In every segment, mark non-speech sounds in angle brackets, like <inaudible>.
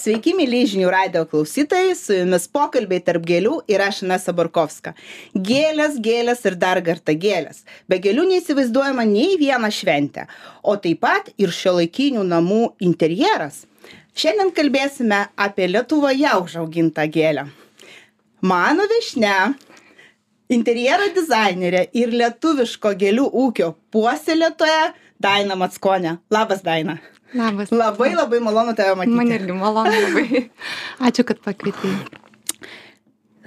Sveiki, mėlyje žinių radio klausytojai, su jumis pokalbiai tarp gėlių ir aš Nesa Barkovska. Gėlės, gėlės ir dar kartą gėlės. Be gėlių neįsivaizduojama nei viena šventė, o taip pat ir šio laikinių namų interjeras. Šiandien kalbėsime apie Lietuvoje užaugintą gėlę. Mano viešne, interjero dizainerė ir lietuviško gėlių ūkio puoselėtoja Daina Matskonė. Labas, Daina. Labas. Labai labai malonu tave matyti. Man irgi malonu labai. <laughs> Ačiū, kad pakvietei.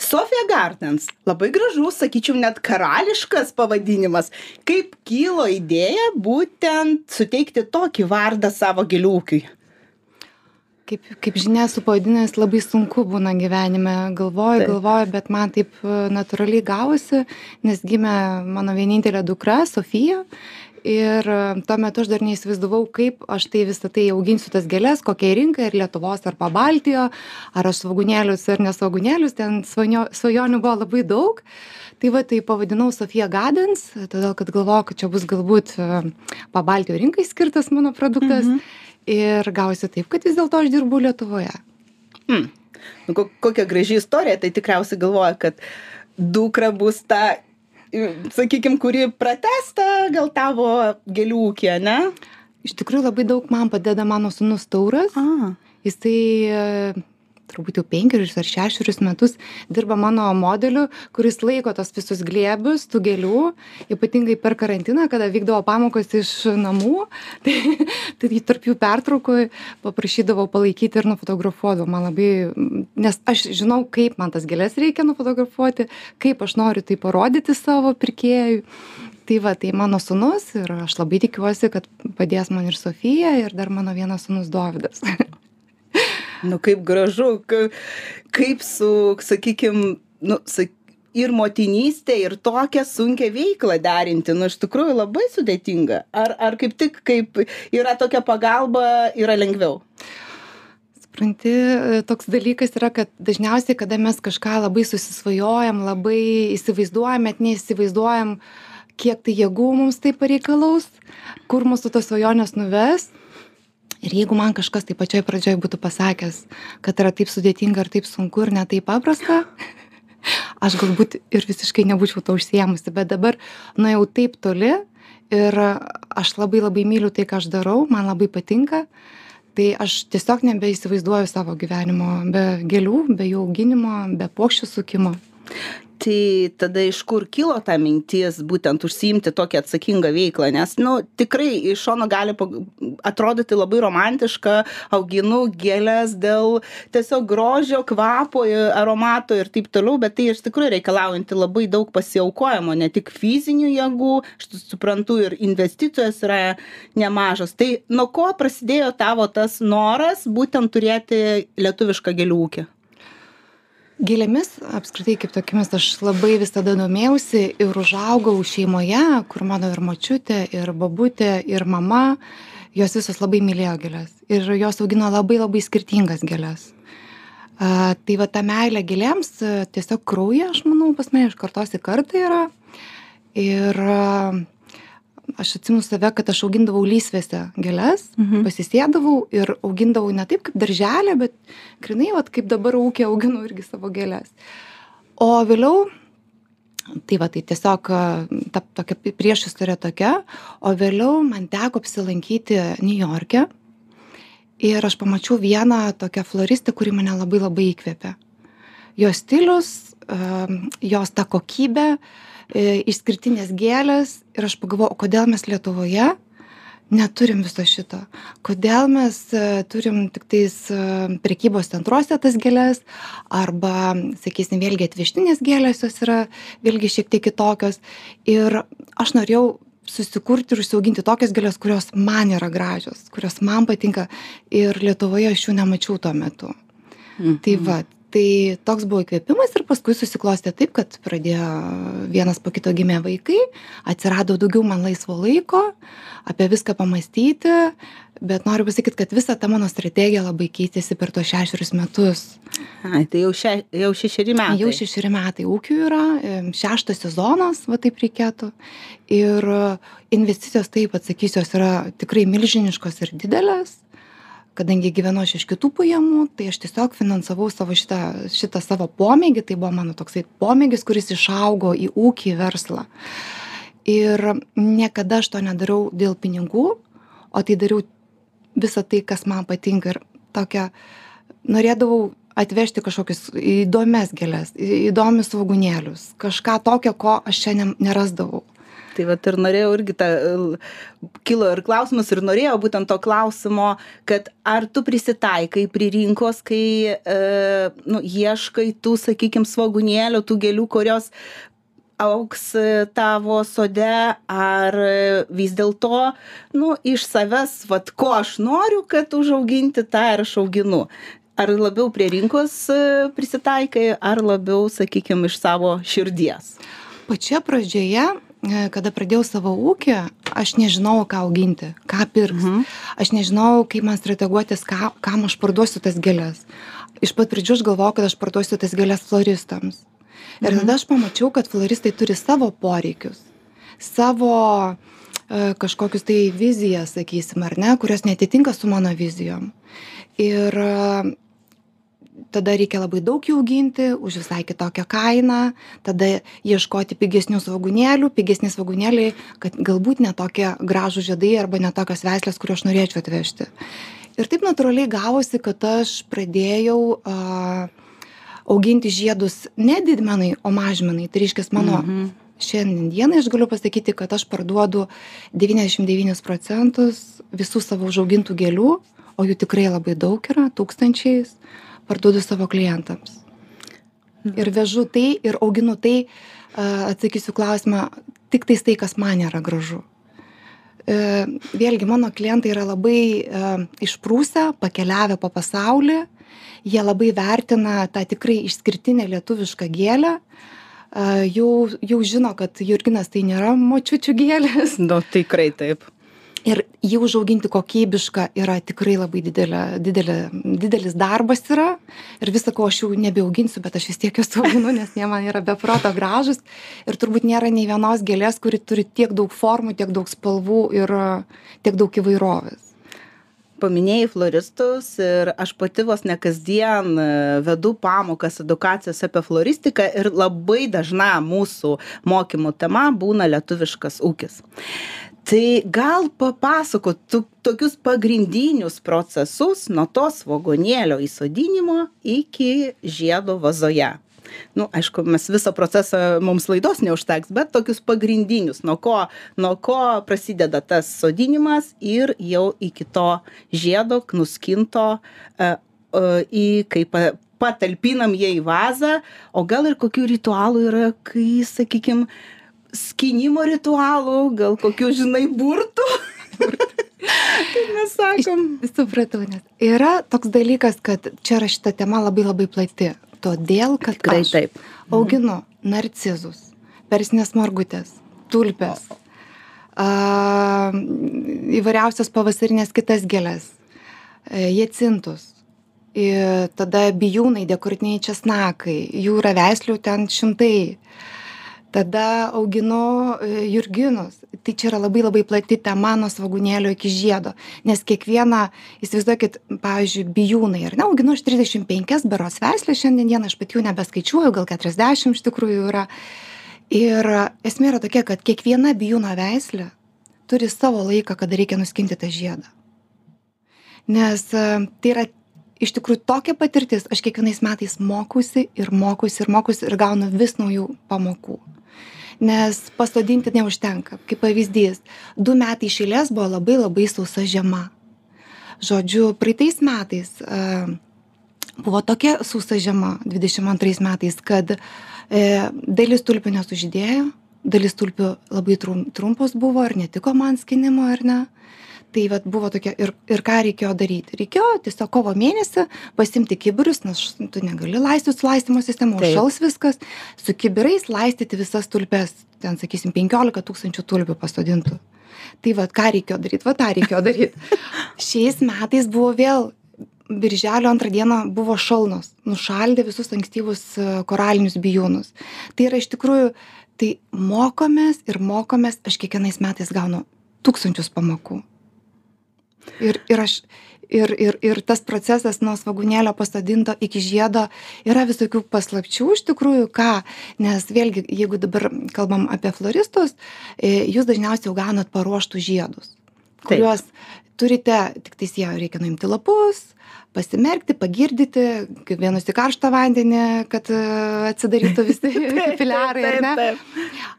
Sofia Gardens. Labai gražus, sakyčiau, net karališkas pavadinimas. Kaip kilo idėja būtent suteikti tokį vardą savo giliūkiui? Kaip, kaip žinia, su pavadinęs labai sunku būna gyvenime. Galvoju, taip. galvoju, bet man taip e, natūraliai gavosi, nes gimė mano vienintelė dukra, Sofija ir e, tuo metu aš dar neįsivaizdavau kaip aš tai visa tai auginsiu tas gėles kokiai rinkai ar lietuvos ar pabaltijo ar aš svogūnėlius ar ne svogūnėlius ten svanio svajonių buvo labai daug tai va tai pavadinau sofija gadens todėl kad galvojau kad čia bus galbūt e, pabaltijo rinkai skirtas mano produktas mhm. ir gavosi taip kad vis dėlto aš dirbu lietuvoje hmm. nu, kokia graži istorija tai tikriausiai galvoja kad dukra bus ta sakykim, kuri pratesta gal tavo gėlių ūkį, ne? Iš tikrųjų labai daug man padeda mano sunus Tauras. A. Jisai turbūt jau penkerius ar šešerius metus dirba mano modeliu kuris laiko tuos visus glėbius tų gėlių ypatingai per karantiną kada vykdavo pamokos iš namų <laughs> tai tai tarp jų pertraukoj paprašydavau palaikyti ir nufotografuodavau. Man labai nes aš žinau kaip man tas gėles reikia nufotografuoti kaip aš noriu tai parodyti savo pirkėjui. Tai va tai mano sūnus ir aš labai tikiuosi kad padės man ir sofija ir dar mano vienas sūnus dovydas <laughs> nu kaip gražu, kaip su, sakykim, nu, sak, ir motinystė, ir tokią sunkę veiklą derinti, nu iš tikrųjų labai sudėtinga. Ar, ar kaip tik, kaip yra tokia pagalba, yra lengviau? Supranti, toks dalykas yra, kad dažniausiai, kada mes kažką labai susisvajojam, labai įsivaizduojam, net neįsivaizduojam, kiek tai jėgų mums tai pareikalaus, kur mūsų tos svajonės nuves, ir jeigu man kažkas tai pačioj pradžioj būtų pasakęs kad yra taip sudėtinga ir taip sunku ir ne taip paprasta <laughs> aš galbūt ir visiškai nebūčiau to užsiėmusi. Bet dabar nuėjau taip toli ir aš labai labai myliu tai ką aš darau man labai patinka. Tai aš tiesiog nebeįsivaizduoju savo gyvenimo be gėlių be jų auginimo be puokščių sukimo tai tada iš kur kilo ta mintis būtent užsiimti tokią atsakingą veiklą nes nu tikrai iš šono gali atrodyti labai romantiška auginu gėles dėl tiesiog grožio kvapo aromato ir taip toliau bet tai iš tikrųjų reikalaujanti labai daug pasiaukojimo ne tik fizinių jėgų aš suprantu ir investicijos yra nemažos. Tai nuo ko prasidėjo tavo tas noras būtent turėti lietuvišką gėlių ūkį gėlėmis apskritai kaip tokiomis aš labai visada domėjausi ir užaugau šeimoje kur mano ir močiutė ir bobutė ir mama jos visos labai mylėjo gėles ir jos augino labai labai skirtingas gėles. A, tai va ta meilė gėlėms tiesiog kraujyje aš manau pas mane iš kartos į kartą yra. Ir aš atsimenu save kad aš augindavau lysvėse gėles mhm. pasisėdavau ir augindavau ne taip kaip daržely bet grynai vat kaip dabar ūky auginu irgi savo gėles o vėliau tai va tai tiesiog ta tokia priešistorė tokia o vėliau man teko apsilankyti niujorke ir aš pamačiau vieną tokią floristę kuri mane labai labai įkvėpė jos stilius jos ta kokybė E, išskirtinės gėlės ir aš pagalvojau, kodėl mes Lietuvoje neturim viso šito. Kodėl mes e, turim tik tais e, prekybos centruose tas gėlės, arba, sakysim, vėlgi atvežtinės gėlės jos yra vėlgi šiek tiek kitokios. Ir aš norėjau susikurti ir užsiauginti tokias gėlės, kurios man yra gražios, kurios man patinka ir Lietuvoje aš jų nemačiau tuo metu. Mhm. Tai va, tai toks buvo įkvėpimas ir paskui susiklostė taip kad pradėjo vienas po kito gimė vaikai atsirado daugiau man laisvo laiko apie viską pamąstyti bet noriu pasakyt kad visa ta mano strategija labai keitėsi per tuos šešerius metus. Ai tai jau še jau šešeri metai. Jau šešeri metai ūkiui yra šeštas sezonas va taip reikėtų. Ir investicijos taip atsakysiu jos yra tikrai milžiniškos ir didelės kadangi gyvenu aš iš kitų pajamų tai aš tiesiog finansavau savo šitą šitą savo pomėgį. Tai buvo mano toksai pomėgis kuris išaugo į ūkį verslą. Ir niekada aš to nedariau dėl pinigų o tai dariau visa tai kas man patinka. Ir tokia norėdavau atvežti kažkokius įdomias gėles įdomius svogūnėlius kažką tokio ko aš čia ne nerasdavau tai vat ir norėjau irgi tą kilo ir klausimas ir norėjau būtent to klausimo kad ar tu prisitaikai prie rinkos kai e, nu, ieškai tų sakykim svogūnėlių tų gėlių kurios augs tavo sode ar vis dėlto nu iš savęs vat ko aš noriu kad užauginti tą ir aš auginu. Ar labiau prie rinkos e, prisitaikai ar labiau sakykim iš savo širdies? Pačioje pradžioje E, kada pradėjau savo ūkį, aš nežinojau, ką auginti, ką pirks. Mhm. Aš nežinojau, kaip man strateguotis, ką, kam aš parduosiu tas gėlės. Iš pat pradžių aš galvojau, kad aš parduosiu tas gėlės floristams. Ir mhm. tada aš pamačiau, kad floristai turi savo poreikius, savo e, kažkokius tai vizijas, sakysim, ar ne, kurios netitinka su mano vizijom. Ir tada reikia labai daug jų auginti už visai kitokią kainą tada ieškoti pigesnių svogūnėlių pigesni svogūnėliai kad galbūt ne tokie gražūs žiedai arba ne tokios veislės kurių aš norėčiau atvežti. Ir taip natūraliai gavosi kad aš pradėjau a, auginti žiedus ne didmenai o mažmenai. Tai reiškias mano mhm. šiandien dienai aš galiu pasakyti kad aš parduodu devyniasdešim devynis procentus visų savo užaugintų gėlių o jų tikrai labai daug yra tūkstančiais parduodu savo klientams. Ir vežu tai, ir auginu tai, atsakysiu klausimą, tik tais tai, kas man yra gražu. E, vėlgi, mano klientai yra labai išprūsę, pakeliavę po pasaulį, jie labai vertina tą tikrai išskirtinę lietuvišką gėlę, jau, jau žino, kad Jurginas tai nėra močiučių gėlės. Nu, tikrai taip ir jį užauginti kokybišką yra tikrai labai didelė didelė didelis darbas yra. Ir vis sakau aš jų nebeauginsiu bet aš vis tiek juos <laughs> auginu nes jie man yra be proto gražūs. Ir turbūt nėra nei vienos gėlės kuri turi tiek daug formų tiek daug spalvų ir tiek daug įvairovės. Paminėjai floristus ir aš pati vos ne kasdien e, vedu pamokas edukacijas apie floristiką ir labai dažna mūsų mokymų tema būna lietuviškas ūkis tai gal papasakot tu tokius pagrindinius procesus nuo to svogūnėlio įsodinimo iki žiedo vazoje. Nu aišku mes visą procesą mums laidos neužteks bet tokius pagrindinius nuo ko nuo ko prasideda tas sodinimas ir jau iki to žiedo nuskinto e, e, į kai pa patalpinam jį į vazą. O gal ir kokių ritualų yra kai sakykim skynimo ritualų, gal kokių, žinai, burtų. Kaip mes sakom. Supratau, nes yra toks dalykas, kad čia yra šita tema labai labai plati. Todėl, kad Tikrai aš taip. auginu narcizus, persinės margutės, tulpes, a, įvairiausias pavasarinės kitas gėlės, e, jėcintus, tada bijūnai, dekoratiniai česnakai, jų yra veislių ten šimtai tada auginu e, jurginus. Tai čia yra labai labai plati tema nuo svogūnėlio iki žiedo. Nes kiekvieną įsivaizduokit pavyzdžiui bijūnai ar ne auginu aš trisdešim penkias berods veisles šiandien dieną aš pati jų nebeskaičiuoju gal keturiasdešim iš tikrųjų yra. Ir esmė yra tokia kad kiekviena bijūno veislė turi savo laiką kada reikia nuskinti tą žiedą. Nes e, tai yra iš tikrųjų tokia patirtis aš kiekvienais metais mokausi ir mokausi ir mokausi ir gaunu vis naujų pamokų nes pasodinti neužtenka. Kaip pavyzdys du metai iš eilės buvo labai labai sausa žiema. Žodžiu praeitais metais a, buvo tokia sausa žiema dvidešim antrais metais kad e, dalis tulpių nesužydėjo dalis tulpių labai trum trumpos buvo ir netiko man skynimo ar ne tai vat buvo tokia ir ir ką reikėjo daryti? Reikėjo tiesiog kovo mėnesį pasiimti kibirus nes tu negali laistyt su laistymo sistema užšals viskas su kibirais laistyti visas tulpes ten sakysim penkiolika tūkstančių tulpių pasodintų. Tai vat ką reikėjo daryt? Va tą reikėjo daryt. <laughs> Šiais metais buvo vėl birželio antrą dieną buvo šalnos nušaldė visus ankstyvus e, koralinius bijūnus. Tai yra iš tikrųjų tai mokomės ir mokomės aš kiekvienais metais gaunu tūkstančius pamokų ir ir aš ir ir ir tas procesas nuo svogūnėlio pasodinto iki žiedo yra visokių paslapčių iš tikrųjų ką nes vėlgi jeigu dabar kalbam apie floristus e, jūs dažniausiai jau gaunat paruoštus žiedus kuriuos turite tiktais jie reikia nuimti lapus pasimerkti pagirdyti vienus į karštą vandenį kad e, atsidarytų <laughs> visi kapiliarai <laughs> ar ne?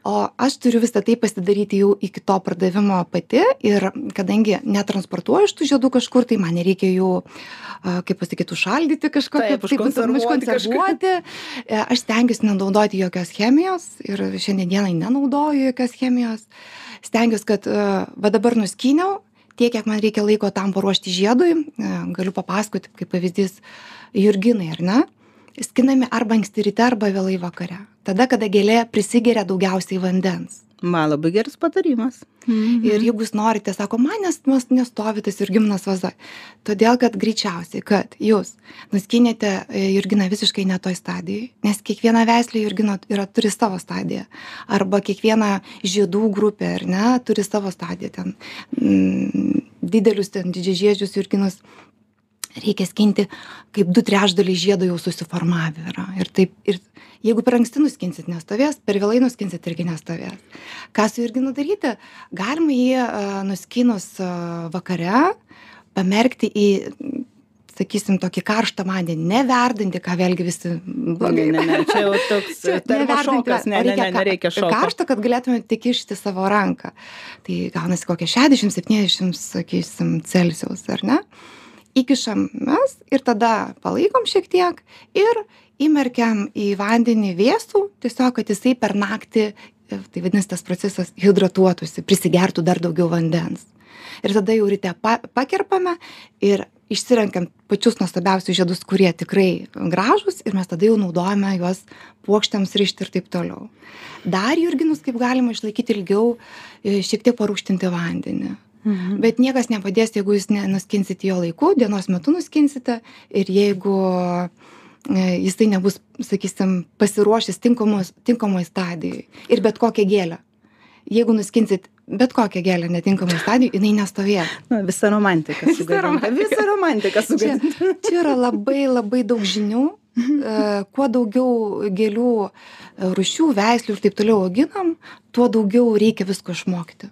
o aš turiu visa tai pasidaryti jau iki to pardavimo pati ir kadangi netransportuoju iš tų žiedų kažkur tai man nereikia jų a, kaip pasakyt užšaldyti kažko Taip, kaip užkonservuoti E, aš stengiuosi nenaudoti jokios chemijos ir šiandien dienai nenaudoju jokios chemijos. Stengiuosi kad e, va dabar nuskyniau tiek kiek man reikia laiko tam paruošti žiedui e, galiu papasakoti kaip pavyzdys jurginai ar ne? Skinami arba anksti ryte arba vėlai vakare. Tada kada gėlė prisigeria daugiausiai vandens Man labai geras patarimas. ir jeigu jūs norite sako man nes mas nestovi tas jurginas vaza. Todėl kad greičiausiai kad jūs nuskynėte e, jurginą visiškai ne toj stadijoj nes kiekviena veislė jurgino yra turi savo stadiją. Arba kiekviena žiedų grupė ar ne turi savo stadiją ten. Mm, didelius ten didžiažiedžius jurginus reikia skinti kaip du trečdaliai žiedo jau susiformavę yra ir taip ir jeigu per anksti nuskinsit nestovės per vėlai nuskinsit irgi nestovės ką su jurginu daryti galima jį a, nuskynus a, vakare pamerkti į sakysim tokį karštą vandenį ne verdantį ką vėlgi visi blogai Ne, ne, čia jau toks termošokas, neverdinti, ne, ne, ne, nereikia šoko. Karštą, kad galėtumėte tik išti savo ranką. Tai gaunasi kokie 60-70, sakysim, Celsijaus, ar ne? Įkišam mes ir tada palaikom šiek tiek ir įmerkiam į vandenį vėsų, tiesiog, kad jisai per naktį, e, tai vadinasi, tas procesas hidratuotųsi, prisigertų dar daugiau vandens. Ir tada jau ryte pa pakerpame ir išsirenkam pačius nuostabiausius žiedus, kurie tikrai gražūs ir mes tada jau naudojame juos puokštėms rišti ir taip toliau. Dar jurginus, kaip galima išlaikyti ilgiau, e, šiek tiek parūkštinti vandenį. Mhm. Bet niekas nepadės, jeigu jūs nenuskinsite jo laiku, dienos metu nuskinsite ir jeigu e, jisai nebus, sakysim, pasiruošęs tinkamos- tinkamoj stadijoj. Ir bet kokią gėlę. Jeigu nuskinsit bet kokią gėlę netinkamoj stadijoj, jinai nestovės. Na, visa romantika sugadinta. romantika. Visa romantika Čia, čia yra labai labai daug žinių. E, Kuo daugiau gėlių e, rušių, veislių ir taip toliau auginam, tuo daugiau reikia visko išmokti.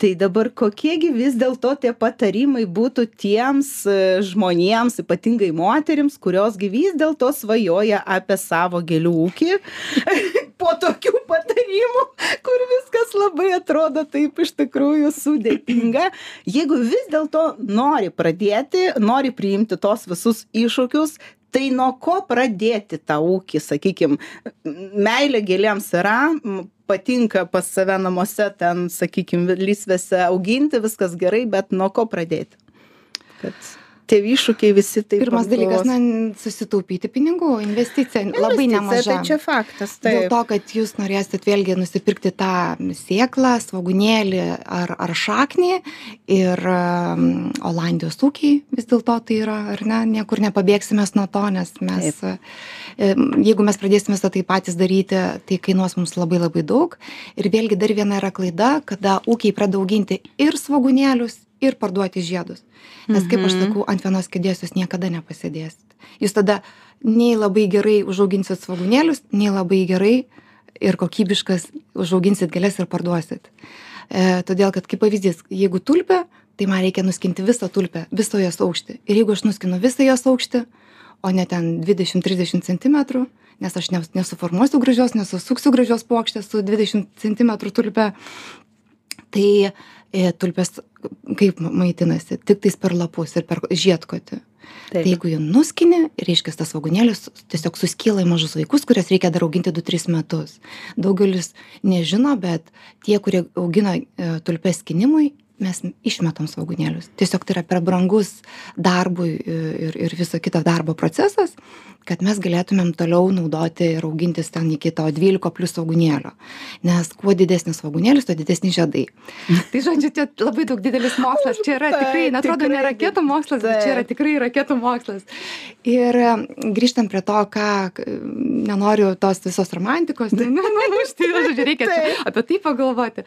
Tai dabar kokiegi vis dėlto tie patarimai būtų tiems e, žmonėms, ypatingai moterims, kurios gi vis dėlto svajoja apie savo gėlių ūkį <laughs> po tokių patarimų, kur viskas labai atrodo taip iš tikrųjų sudėtinga. Jeigu vis dėlto nori pradėti, nori priimti tos visus iššūkius, tai nuo ko pradėti tą ūkį, sakykime, meilė gėlėms yra, patinka pas save namuose ten, sakykime, lysvėse auginti, viskas gerai, bet nuo ko pradėti? Kad tie iššūkiai visi taip. Pirmas ant dalykas, na, susitaupyti pinigų, investicija labai Investicija, nemaža. Tai čia faktas, Dėl taip. to, kad jūs norėsit vėlgi nusipirkti tą sėklą, svogūnėlį ar, ar šaknį ir um, Olandijos ūkiai vis dėlto tai yra, ar ne, niekur nepabėgsime nuo to, nes mes, e, jeigu mes pradėsime visą tai patys daryti, tai kainuos mums labai labai daug. Ir vėlgi dar viena yra klaida, kada ūkiai pradeda auginti ir svogūnėlius, ir parduoti žiedus. Nes kaip aš Mhm. sakau, ant vienos kėdės jūs niekada nepasėdėsit. Jūs tada nei labai gerai užauginsit svogūnėlius, nei labai gerai ir kokybiškas užauginsit gėlės ir parduosit. E, todėl, kad kaip pavyzdys, jeigu tulpė, tai man reikia nuskinti visą tulpę, visą jos aukštį. Ir jeigu aš nuskinu visą jos aukštį, o ne ten 20-30 cm, nes aš nes- nesuformuosiu gražios, nesusuksiu gražios plokštės su 20 cm tulpe, tai e, tulpės kaip ma- maitinasi, tik tais per lapus ir per žiedkotį. Tai Taip. jeigu jį nuskini, reiškia, tas svogūnėlis tiesiog suskyla į mažus vaikus, kurias reikia dar auginti 2-3 metus. Daugelis nežino, bet tie, kurie augina e, tulpes skinimui, mes išmetam svogūnėlius. Tiesiog tai yra per brangus darbui e, ir, ir viso kito darbo procesas, kad mes galėtumėm toliau naudoti ir augintis ten iki to 12 plus svogūnėlio. Nes kuo didesnis svogūnėlis, tuo didesni žiedai. tai žodžiu, čia labai daug didelis mokslas. Čia yra tikrai, netrodo, ne raketų mokslas, bet čia yra tikrai raketų mokslas. Ir e, grįžtant prie to, ką nenoriu tos visos romantikos, <laughs> tai nenumušti, žodžiu, reikia čia Taip. apie tai pagalvoti.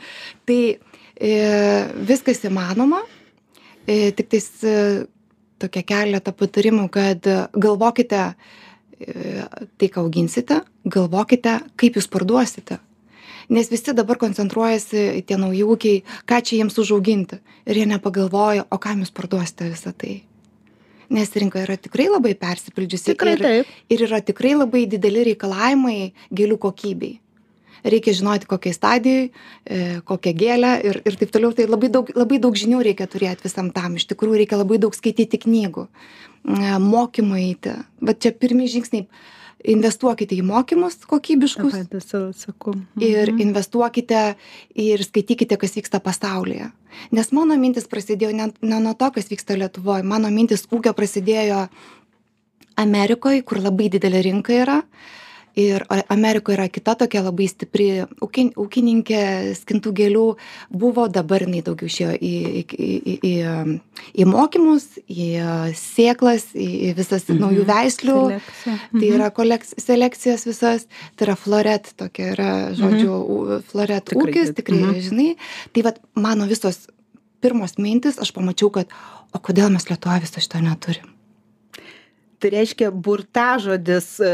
Tai viskas įmanoma e, tik tais e, tokia keletą patarimų, kad galvokite e, tai, ką auginsite, galvokite, kaip jūs parduosite. Nes visi dabar koncentruojasi tie nauji ūkiai, ką čia jiems užauginti. Ir jie nepagalvoja, o kam jūs parduosite visą tai. Nes rinka yra tikrai labai persipildžiusi. Tikrai ir, taip. ir yra tikrai labai dideli reikalavimai gėlių kokybei. Reikia žinoti, kokiai stadijai, e, kokią gėlę ir, ir taip toliau. Tai labai daug, labai daug žinių reikia turėti visam tam. Iš tikrųjų, reikia labai daug skaityti knygų, e, mokymų eiti. Bet čia pirmie žingsniai investuokite į mokymus kokybiškus ir Mhm. investuokite ir skaitykite, kas vyksta pasaulyje. Nes mano mintis prasidėjo ne, ne nuo to, kas vyksta Lietuvoje. Mano mintis ūkio prasidėjo Amerikoje, kur labai didelė rinka yra. Ir a- Amerikoje yra kita tokia labai stipri ūkin, ūkininkė skintų gėlių. Buvo, dabar jinai daugiau išėjo į, į, į, į, į mokymus, į sėklas, į į visas Mhm. naujų veislių. Tai yra koleks, selekcijas visas, tai yra floret, tokia yra, žodžiu, u- floret ūkis, tikrai, Mhm. žinai. Tai vad mano visos pirmos mintis, aš pamačiau, kad, o kodėl mes Lietuvoje viso šito neturim. Tai reiškia, burtažodis e,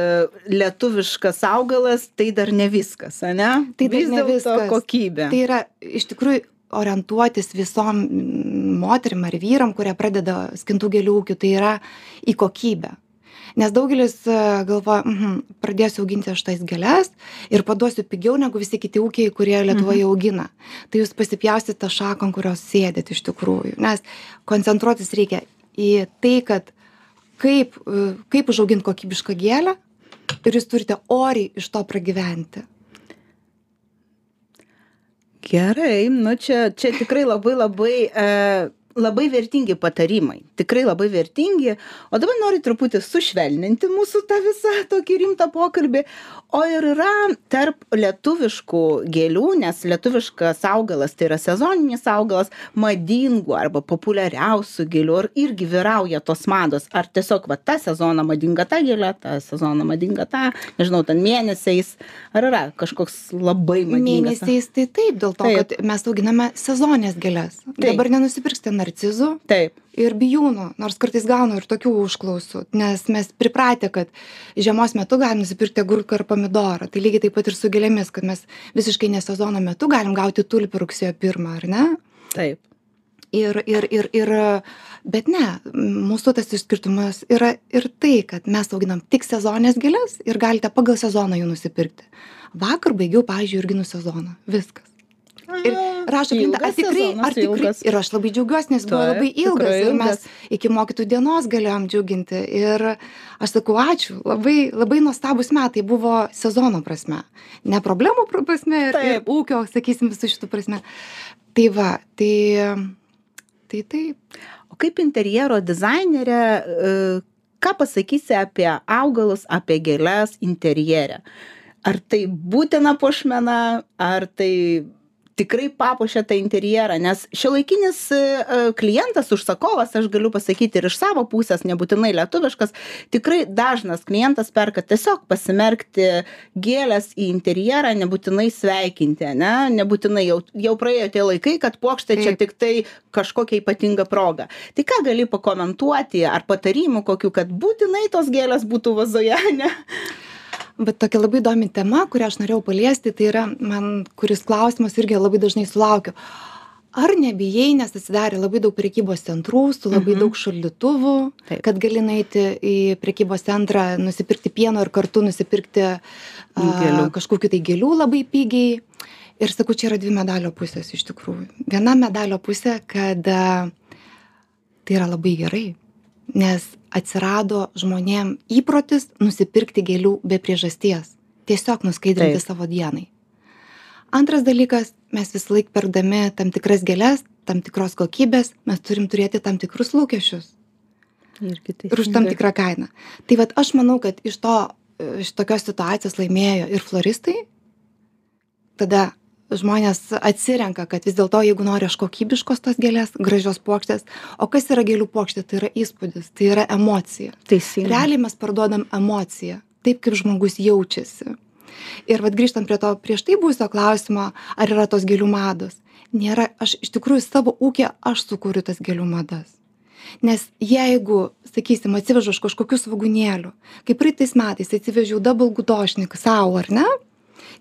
lietuviškas augalas, tai dar ne viskas, ne? Tai dar Vis ne dėlto viskas. kokybė. Tai yra iš tikrųjų orientuotis visom moterim ar vyram, kurie pradeda skintų gėlių ūkių, tai yra į kokybę. Nes daugelis e, galvoja, mhm, pradėsiu auginti aš tais gėlės ir paduosiu pigiau negu visi kiti ūkiai, kurie Lietuvoje augina. Tai jūs pasipjausit tą šaką, ant kurios sėdėt iš tikrųjų. Nes koncentruotis reikia į tai, kad kaip, e, kaip užauginti kokybišką gėlę ir jūs turite oriai iš to pragyventi. Gerai, nu čia, čia tikrai labai labai, e, labai vertingi patarimai. Tikrai labai vertingi. O dabar noriu truputį sušvelninti mūsų tą visą tokį rimtą pokalbį. O ir yra tarp lietuviškų gėlių, nes lietuviškas augalas tai yra sezoninis augalas, madingų arba populiariausių gėlių. Ar irgi vyrauja tos mados? Ar tiesiog va tą sezoną madinga ta gėlė, tą sezoną madinga ta, nežinau, ten mėnesiais. Ar yra kažkoks labai madingas? Mėnesiais tai taip, dėl to, kad mes auginame sezonės gėlės. Taip. Dabar nenusipirksite narcizų Taip. ir bijūnų, nors kartais gaunu ir tokių užklausų, nes mes pripratę, kad žiemos metu galim nusipirkti agurką ar pomidorą. Tai lygiai taip pat ir su gėlėmis, kad mes visiškai ne sezono metu galim gauti tulpių rugsėjo pirmą, ar ne? Taip. Ir, ir, ir, ir, bet ne, mūsų tas išskirtumas yra ir tai, kad mes auginam tik sezonės gėlės ir galite pagal sezoną jų nusipirkti. Vakar baigiau, pavyzdžiui, irginų sezoną. Viskas. Ir rašo klinta, ar tikrai, ar tikrai. Ir aš labai džiaugiuosi, nes buvo Taip, labai ilgas ir mes iki mokytų dienos galėjom džiuginti. Ir aš sakau, ačiū, labai, labai nuostabus metai buvo sezono prasme. Ne problemų pr- prasme ir, ir Taip. ūkio, sakysim, visų šitų prasme. Tai va, tai, tai taip. O kaip interjero dizainerė, e, ką pasakysi apie augalus, apie gėlės interjerę? Ar tai būtina puošmena, ar tai tikrai papuošia tą interjerą, nes šiuolaikinis e, e, klientas, užsakovas, aš galiu pasakyti ir iš savo pusės, nebūtinai lietuviškas, tikrai dažnas klientas perka tiesiog pasimerkti gėlės į interjerą, nebūtinai sveikinti, ne? nebūtinai jau, jau praėjo tie laikai, kad puokštė čia Taip. tik tai kažkokia ypatinga proga. Tai ką gali pakomentuoti, ar patarimų kokių, kad būtinai tos gėlės būtų vazoje, ne? Bet tokia labai įdomi tema, kurią aš norėjau paliesti, tai yra man, kuris klausimas irgi labai dažnai sulaukiu. Ar nebijai, nes atsidarė labai daug prekybos centrų su labai Mhm. daug šaldytuvų, Taip. kad gali nueiti į prekybos centrą, nusipirkti pieno ir kartu nusipirkti a, Gėlių. kažkokiu tai gėlių labai pigiai. Ir sakau, čia yra dvi medalio pusės iš tikrųjų. Viena medalio pusė, kad a, tai yra labai gerai, nes atsirado žmonėm įprotis nusipirkti gėlių be priežasties. Tiesiog nuskaidrinti Taip. savo dienai. Antras dalykas, mes vis laik perdami tam tikras gėlės, tam tikros kokybės, mes turim turėti tam tikrus lūkesčius tai. ir už tam tikrą kainą. Tai vad aš manau, kad iš to, iš tokios situacijos laimėjo ir floristai, tada žmonės atsirenka, kad vis dėlto, jeigu nori aš kokybiškos tos gėlės, gražios plokštės, o kas yra gėlių plokštė, tai yra įspūdis, tai yra emocija. Teisingai. Realiai mes parduodam emociją, taip kaip žmogus jaučiasi. Ir vad grįžtant prie to prieš tai buvusio klausimo, ar yra tos gėlių mados. nėra aš iš tikrųjų savo ūkyje aš sukuriu tas gėlių madas nes jeigu sakysim atsivežu aš kažkokių svogūnėlių kaip praeitais metais atsivežiau dabl gudošnik sau ar ne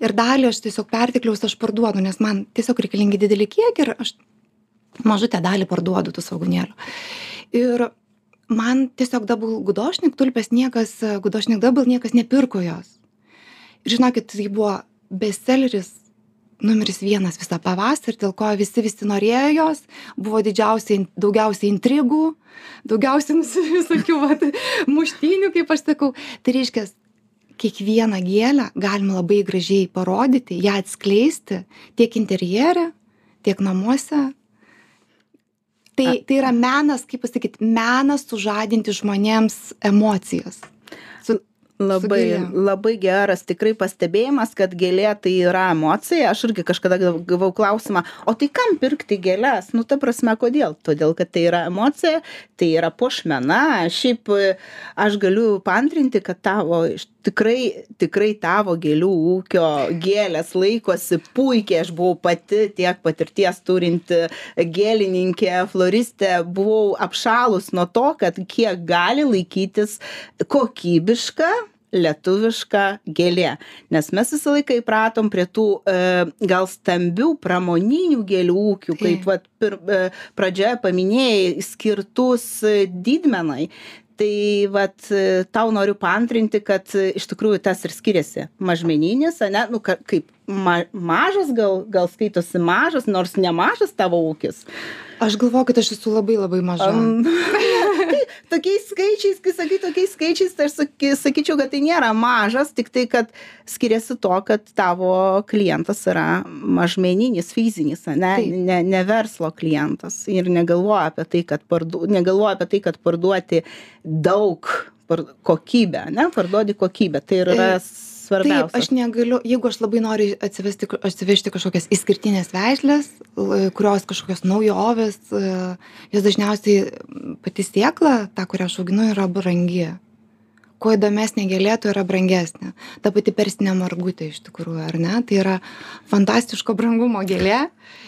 ir dalį aš tiesiog pertekliaus aš parduodu nes man tiesiog reikalingi dideli kiekiai ir aš mažutę dalį parduodu tų svogūnėlių. Ir man tiesiog dabl gudošnik tulpės niekas gudošnik dabl niekas nepirko jos. Ir žinokit tai buvo bestseleris numeris vienas visą pavasarį dėl ko visi visi norėjo jos buvo didžiausiai daugiausiai intrigų daugiausiai <laughs> visokių vat muštynių kaip aš sakau. Tai reiškias kiekvieną gėlę galima labai gražiai parodyti ją atskleisti tiek interjere tiek namuose. Tai tai yra menas kaip pasakyt menas sužadinti žmonėms emocijas labai labai geras tikrai pastebėjimas kad gėlė tai yra emocija. Aš irgi kažkada gavau klausimą o tai kam pirkti gėles? Nu ta prasme kodėl? Todėl kad tai yra emocija tai yra puošmena. Šiaip aš galiu paantrinti kad tavo tikrai tikrai tavo gėlių ūkio gėlės laikosi puikiai. Aš buvau pati tiek patirties turinti gėlininkė floristė. Buvau apšalus nuo to kad kiek gali laikytis kokybiška lietuviška gėlė. Nes mes visą laiką įpratom prie tų e, gal stambių pramoninių gėlių ūkių kaip vat pir e, pradžioje paminėjai skirtus didmenai tai vat tau noriu paantrinti kad iš tikrųjų tas ir skiriasi. Mažmeninis ane nu ka kaip ma mažas gal gal skaitosi mažas nors nemažas tavo ūkis. Aš galvoju kad aš esu labai labai maža <laughs> tokiais skaičiais kai sakai tokiais skaičiais tai aš saky sakyčiau kad tai nėra mažas tiktai kad skiriasi tuo kad tavo klientas yra mažmeninis fizinis ane ne ne verslo klientas ir negalvoja apie tai kad parduo negalvoja apie tai kad parduoti daug kokybę ane parduodi kokybę. Tai yra svarbiausia. Taip, aš negaliu, jeigu aš labai noriu atsivesti, atsivežti kažkokias išskirtinės veislės, kurios kažkokios naujovės, jos dažniausiai pati siekla, ta, kurią aš auginu, yra brangi. Kuo įdomesnė gėlėtų yra brangesnė. Ta pati persinė margutė iš tikrųjų, ar ne? Tai yra fantastiško brangumo gėlė,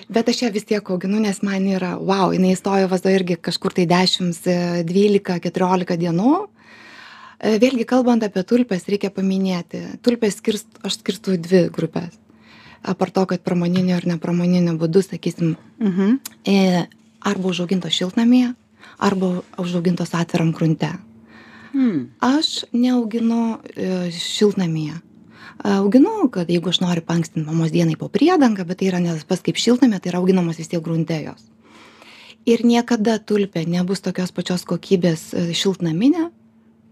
bet aš ją vis tiek auginu, nes man yra, wow, jinai įstojo vazo irgi kažkur tai 10, 12, 14 dienų E, vėlgi kalbant apie tulpes reikia paminėti. Tulpes skirst aš skirstau į dvi grupes apart to kad pramoniniu ir nepramoniniu būdu sakysim mhm. e, arba užaugintos šiltnamyje arba užaugintos atviram grunte hmm. aš neauginu e, šiltnamyje. Auginu kad jeigu aš noriu paankstint mamos dienai po priedanga bet tai yra ne tas pats kaip šiltnamyje tai yra auginamos vis tiek grunte jos. Ir niekada tulpė nebus tokios pačios kokybės šiltnaminė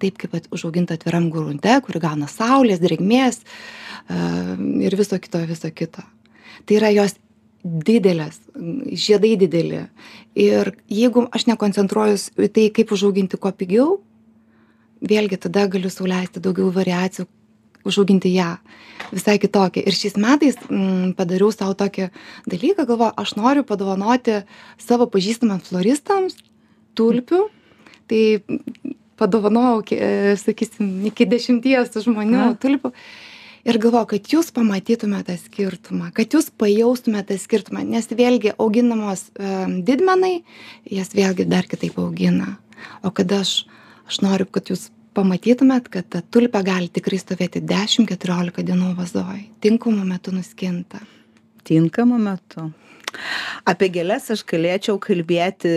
taip kaip užauginta atviram grunte kuri gauna saulės drėgmės ir viso kito viso kito. Tai yra jos didelės žiedai dideli. Ir jeigu aš nekoncentruojuos į tai kaip užauginti kuo pigiau vėlgi tada galiu sau leisti daugiau variacijų užauginti ją visai kitokią. Ir šiais metais m, padariau savo tokį dalyką galvoju aš noriu padovanoti savo pažįstamams floristams tulpių. Tai padovanojau, e, sakysim, iki dešimties žmonių tulpių. Ir galvoju, kad jūs pamatytumėte tą skirtumą, kad jūs pajaustumėte tą skirtumą, nes vėlgi auginamos um, didmenai, jas vėlgi dar kitaip augina. O kada aš, aš noriu, kad jūs pamatytumėt, kad ta tulpė gali tikrai stovėti 10-14 dienų vazoj, tinkamu metu nuskinta. Tinkamu metu. Apie gėlės aš galėčiau kalbėti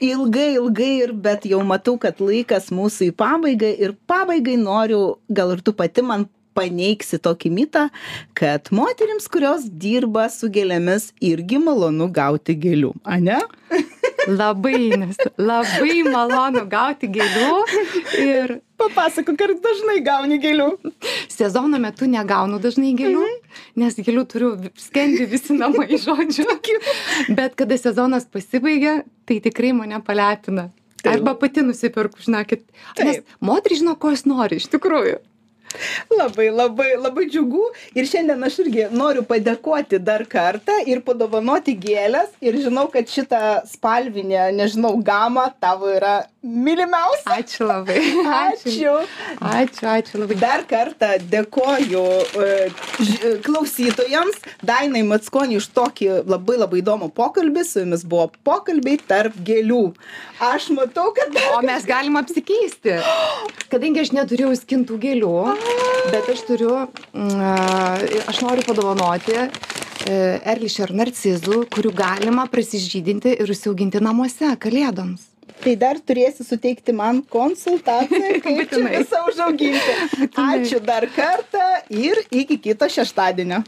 ilgai ilgai ir bet jau matau kad laikas mūsų į pabaigą ir pabaigai noriu gal ir tu pati man paneigsi tokį mitą kad moterims kurios dirba su gėlėmis irgi malonu gauti gėlių ane Labai, nes labai malonu gauti gėlių ir... Papasakok, ar dažnai gauni gėlių? Sezono metu negaunu dažnai gėlių, mhm. nes gėlių turiu skendi visi namai <laughs> žodžiu. Bet kada sezonas pasibaigia, tai tikrai mane palepina. Taip. Arba pati nusipirku, žinokit. Nes moteris žino, ko jis nori iš tikrųjų. Labai labai labai džiugu. Ir šiandien aš irgi noriu padėkoti dar kartą ir padovanoti gėles. Ir žinau kad šita spalvinė nežinau gama tavo yra mylimiausia. Ačiū labai. ačiū. Ačiū, ačiū labai. dar kartą dėkoju e, ž- klausytojams dainai mackoniui už tokį labai labai įdomų pokalbį. Su jumis buvo pokalbiai tarp gėlių. Aš matau kad O mes galim apsikeisti. <gasps> Kadangi aš neturiu skintų gėlių, bet aš turiu, mm, aš noriu padovanoti Erlišer narcizų, kurių galima prasižydinti ir užsiauginti namuose kalėdoms. tai dar turėsi suteikti man konsultaciją <laughs> kaip čia visą užauginti. Ačiū dar kartą ir iki kito šeštadienio